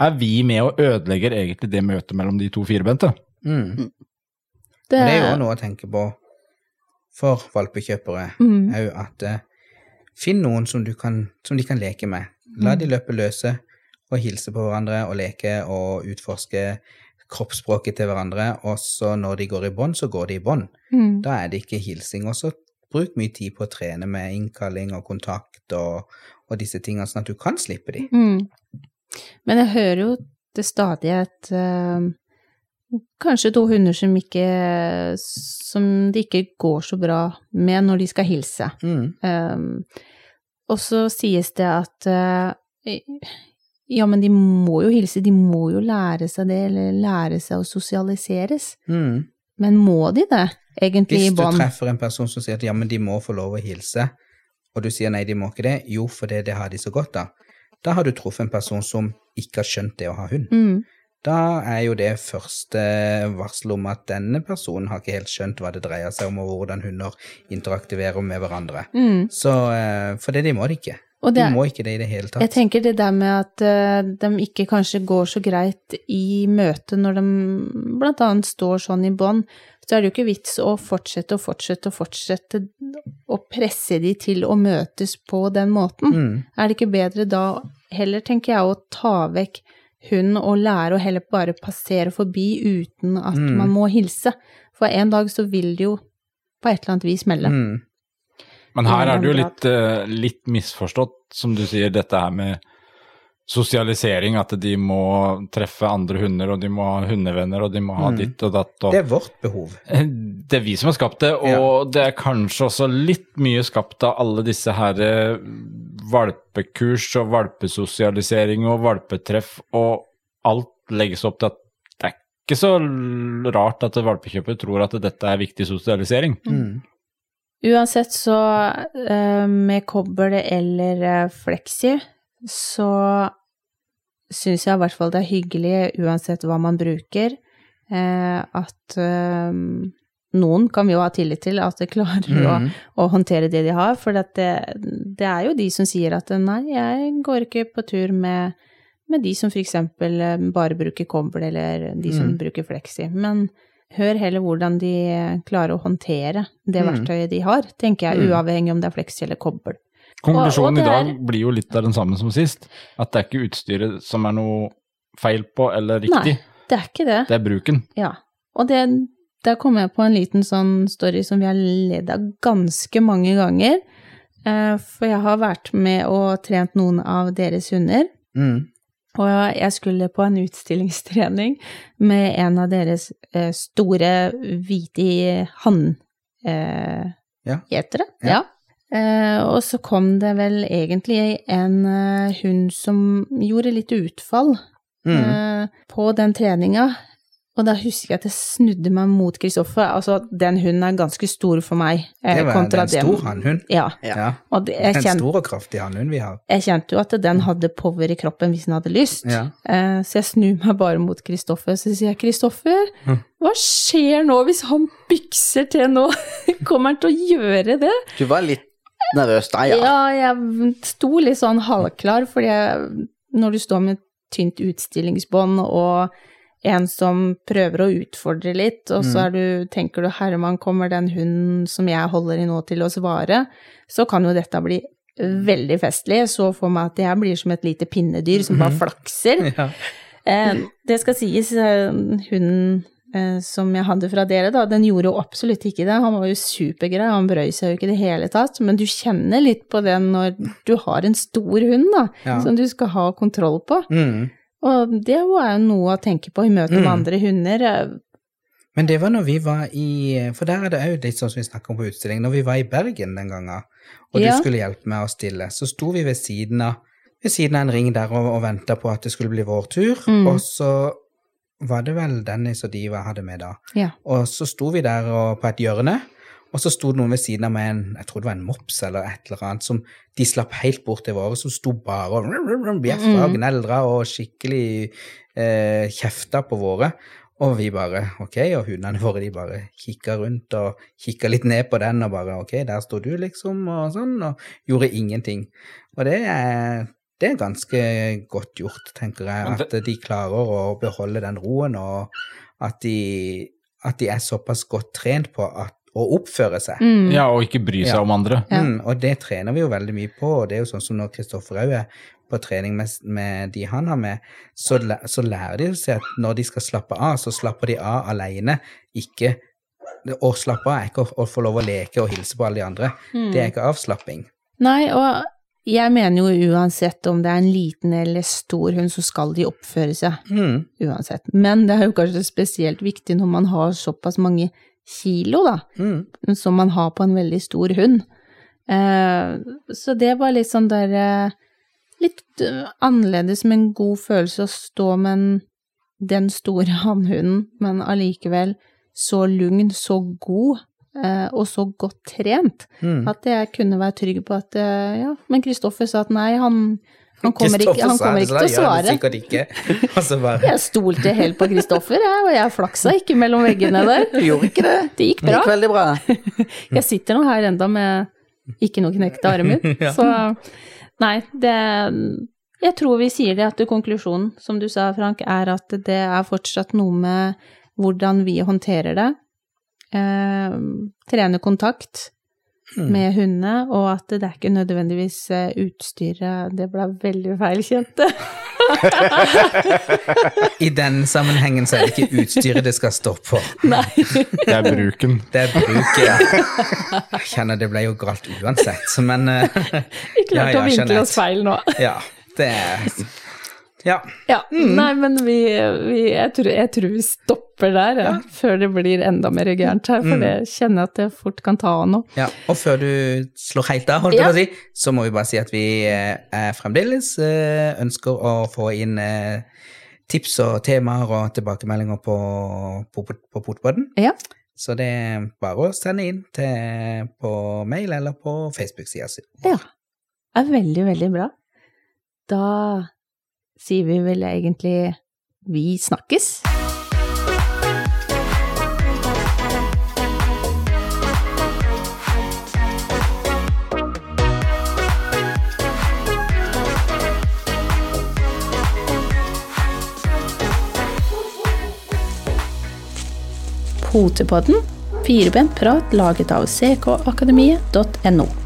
er vi med og ødelegger egentlig det møtet mellom de to firbente. Mm. det, Det er jo noe å tenke på for valpekjøpere, Mm. er jo at eh, finn noen som, du kan, som de kan leke med. La de løpe løse og hilse på hverandre og leke og utforske kroppsspråket til hverandre, og så når de går i bånd, så går de i bånd. mm. Da er det ikke hilsing. Og så bruk mye tid på å trene med innkalling og kontakt og, og disse tingene, sånn at du kan slippe de. Mm. Men jeg hører jo til stadighet uh, kanskje to hunder som ikke Som det ikke går så bra med når de skal hilse. Mm. Eh, og så sies det at uh, ja, men de må jo hilse, de må jo lære seg det, eller lære seg å sosialiseres. Mm. Men må de det, egentlig, i bånd? Hvis du treffer en person som sier at ja, men de må få lov å hilse, og du sier nei, de må ikke det, jo, for det, det har de så godt av, da har du truffet en person som ikke har skjønt det å ha hund. Mm. Da er jo det første varsel om at denne personen har ikke helt skjønt hva det dreier seg om, og hvordan hunder interaktiverer med hverandre. Mm. Så, eh, for det, de må det ikke. Og det De er- må ikke det i det hele tatt. Jeg tenker det der med at uh, de ikke kanskje går så greit i møte når de blant annet står sånn i bånd, så er det jo ikke vits å fortsette og fortsette og fortsette å presse de til å møtes på den måten. Mm. Er det ikke bedre da heller, tenker jeg, å ta vekk hunden og lære å heller bare passere forbi uten at Mm. man må hilse? For en dag så vil det jo på et eller annet vis melde. Mm. Men her er det jo litt, eh, litt misforstått, som du sier, dette her med sosialisering, at de må treffe andre hunder, og de må ha hundevenner, og de må ha Mm. ditt og datt. Og... Det er vårt behov. Det er vi som har skapt det, og det er kanskje også litt mye skapt av alle disse her eh, valpekurs og valpesosialisering og valpetreff, og alt legges opp til at det er ikke så rart at valpekjøper tror at dette er viktig sosialisering. Mm. Uansett så, eh, med kobbel eller eh, fleksi, så syns jeg i hvert fall det er hyggelig, uansett hva man bruker, eh, at eh, noen kan vi jo ha tillit til at de klarer å, Mhm. å håndtere det de har, for det, det er jo de som sier at nei, jeg går ikke på tur med, med de som for eksempel eh, bare bruker kobbel, eller de som mm. bruker fleksi. Men hør heller hvordan de klarer å håndtere det Mhm. verktøyet de har, tenker jeg, Mhm. uavhengig om det er fleksi eller kobbel. Konklusjonen i dag blir jo litt av den samme som sist. At det er ikke utstyret som er noe feil på eller riktig, Nei, det er ikke det. det er bruken. Ja. Og det, der kom jeg på en liten sånn story som vi har ledd av ganske mange ganger. Eh, For jeg har vært med og trent noen av deres hunder. Mm. Og jeg skulle på en utstillingstrening med en av deres eh, store hvite hann... Eh, Ja. Ja. Eh, og så kom det vel egentlig en eh, hund som gjorde litt utfall Mm. eh, på den treninga. Og da husker jeg at jeg snudde meg mot Kristoffer. Altså, den hunden er ganske stor for meg. eh, Det var en stor hannhund. Ja. Ja. Det, En kjent, stor og kraftig hannhund vi har. jeg kjente jo at den hadde power i kroppen hvis den hadde lyst. Ja. Eh, så jeg snur meg bare mot Kristoffer, så sier jeg Kristoffer, Mm. hva skjer nå hvis han bykser til nå? Kommer han til å gjøre det? Du var litt nervøs da, ja. Ja, jeg sto litt sånn halvklar, fordi jeg, når du står med tynt utstillingsbånd og en som prøver å utfordre litt, og så er du, tenker du Herman, kommer den hunden som jeg holder i nå til å svare, så kan jo dette bli veldig festlig. Så for meg at jeg blir som et lite pinnedyr som bare flakser. Ja. Eh, det skal sies, eh, hunden som jeg hadde fra dere, da, den gjorde jo absolutt ikke det. Han var jo supergrei, han brøy seg jo ikke i det hele tatt. Men du kjenner litt på det når du har en stor hund, da, Ja. som du skal ha kontroll på. Mm. Og det var jo noe å tenke på i møte med Mm. andre hunder. Eh, Men det var når vi var i For der er det òg litt sånn som vi snakker om på utstilling. Når vi var i Bergen den gangen, og Ja. du skulle hjelpe meg å stille, så sto vi ved siden av, ved siden av en ring der og, og venta på at det skulle bli vår tur. Mm. Og så var det vel Dennis og Diva jeg hadde med da. Ja. Og så sto vi der og, på et hjørne, og så sto det noen ved siden av meg, en jeg tror det var en mops eller et eller annet, som de slapp helt bort til våre, som sto bare og bjeffa og Mm. gneldra og skikkelig eh, kjefta på våre. Og vi bare ok, og hundene våre de bare kikka rundt og kikka litt ned på den og bare ok, der står du, liksom, og sånn, og gjorde ingenting. Og det er, det er ganske godt gjort, tenker jeg, at de klarer å beholde den roen, og at de, at de er såpass godt trent på at, å oppføre seg. Mm. Ja, og ikke bry seg Ja. om andre. Ja. Mm, og det trener vi jo veldig mye på, og det er jo sånn som når Kristoffer òg er på trening med, med de han har med, så, så lærer de seg at når de skal slappe av, så slapper de av alene, ikke Å slappe av er ikke å, å få lov å leke og hilse på alle de andre, Mm. det er ikke avslapping. Nei, og jeg mener jo uansett om det er en liten eller stor hund, så skal de oppføre seg. Mm, Uansett. Men det er jo kanskje spesielt viktig når man har såpass mange kilo, da. mm, som man har på en veldig stor hund. Eh, så det var litt sånn der eh, Litt eh, annerledes med en god følelse å stå med en, den store hannhunden, men allikevel så lugn, så god og så godt trent mm. at jeg kunne være trygg på at eh, Ja, men Kristoffer sa at nei, han, han kommer ikke, han kommer ikke så til å svare. ikke. Bare Jeg stolte helt på Kristoffer, jeg, og jeg flaksa ikke mellom veggene der. Du gjorde ikke det. Det gikk Det gikk veldig bra. Jeg sitter nå her enda med ikke noe knekte armer. Ja. Så nei, det Jeg tror vi sier det at konklusjonen, som du sa, Frank, er at det er fortsatt noe med hvordan vi håndterer det. Eh, trene kontakt Mm. med hundene, og at det er ikke nødvendigvis eh, utstyret Det ble veldig feil, kjente. I den sammenhengen så er det ikke utstyret det skal stå på. Nei. Det er bruken. Det er bruket. Jeg kjenner det ble jo galt uansett, men eh, Vi klarte Ja, ja, å vinkle oss feil nå. ja. Det er Ja. Ja, nei, men vi, vi jeg, tror, jeg tror vi stopper der, ja, før det blir enda mer gærent her, for Mm. jeg kjenner at det fort kan ta av nå. Ja, og før du slår helt av, holdt jeg Ja. på å si, så må vi bare si at vi eh, fremdeles eh, ønsker å få inn eh, tips og temaer og tilbakemeldinger på, på, på Potpodden. Ja. Så det er bare å sende inn til, på mail eller på Facebook-sida si. Ja. er veldig, veldig bra. Da sier vi vel egentlig vi snakkes. Potepodden, firebent prat laget av ckakademiet.no.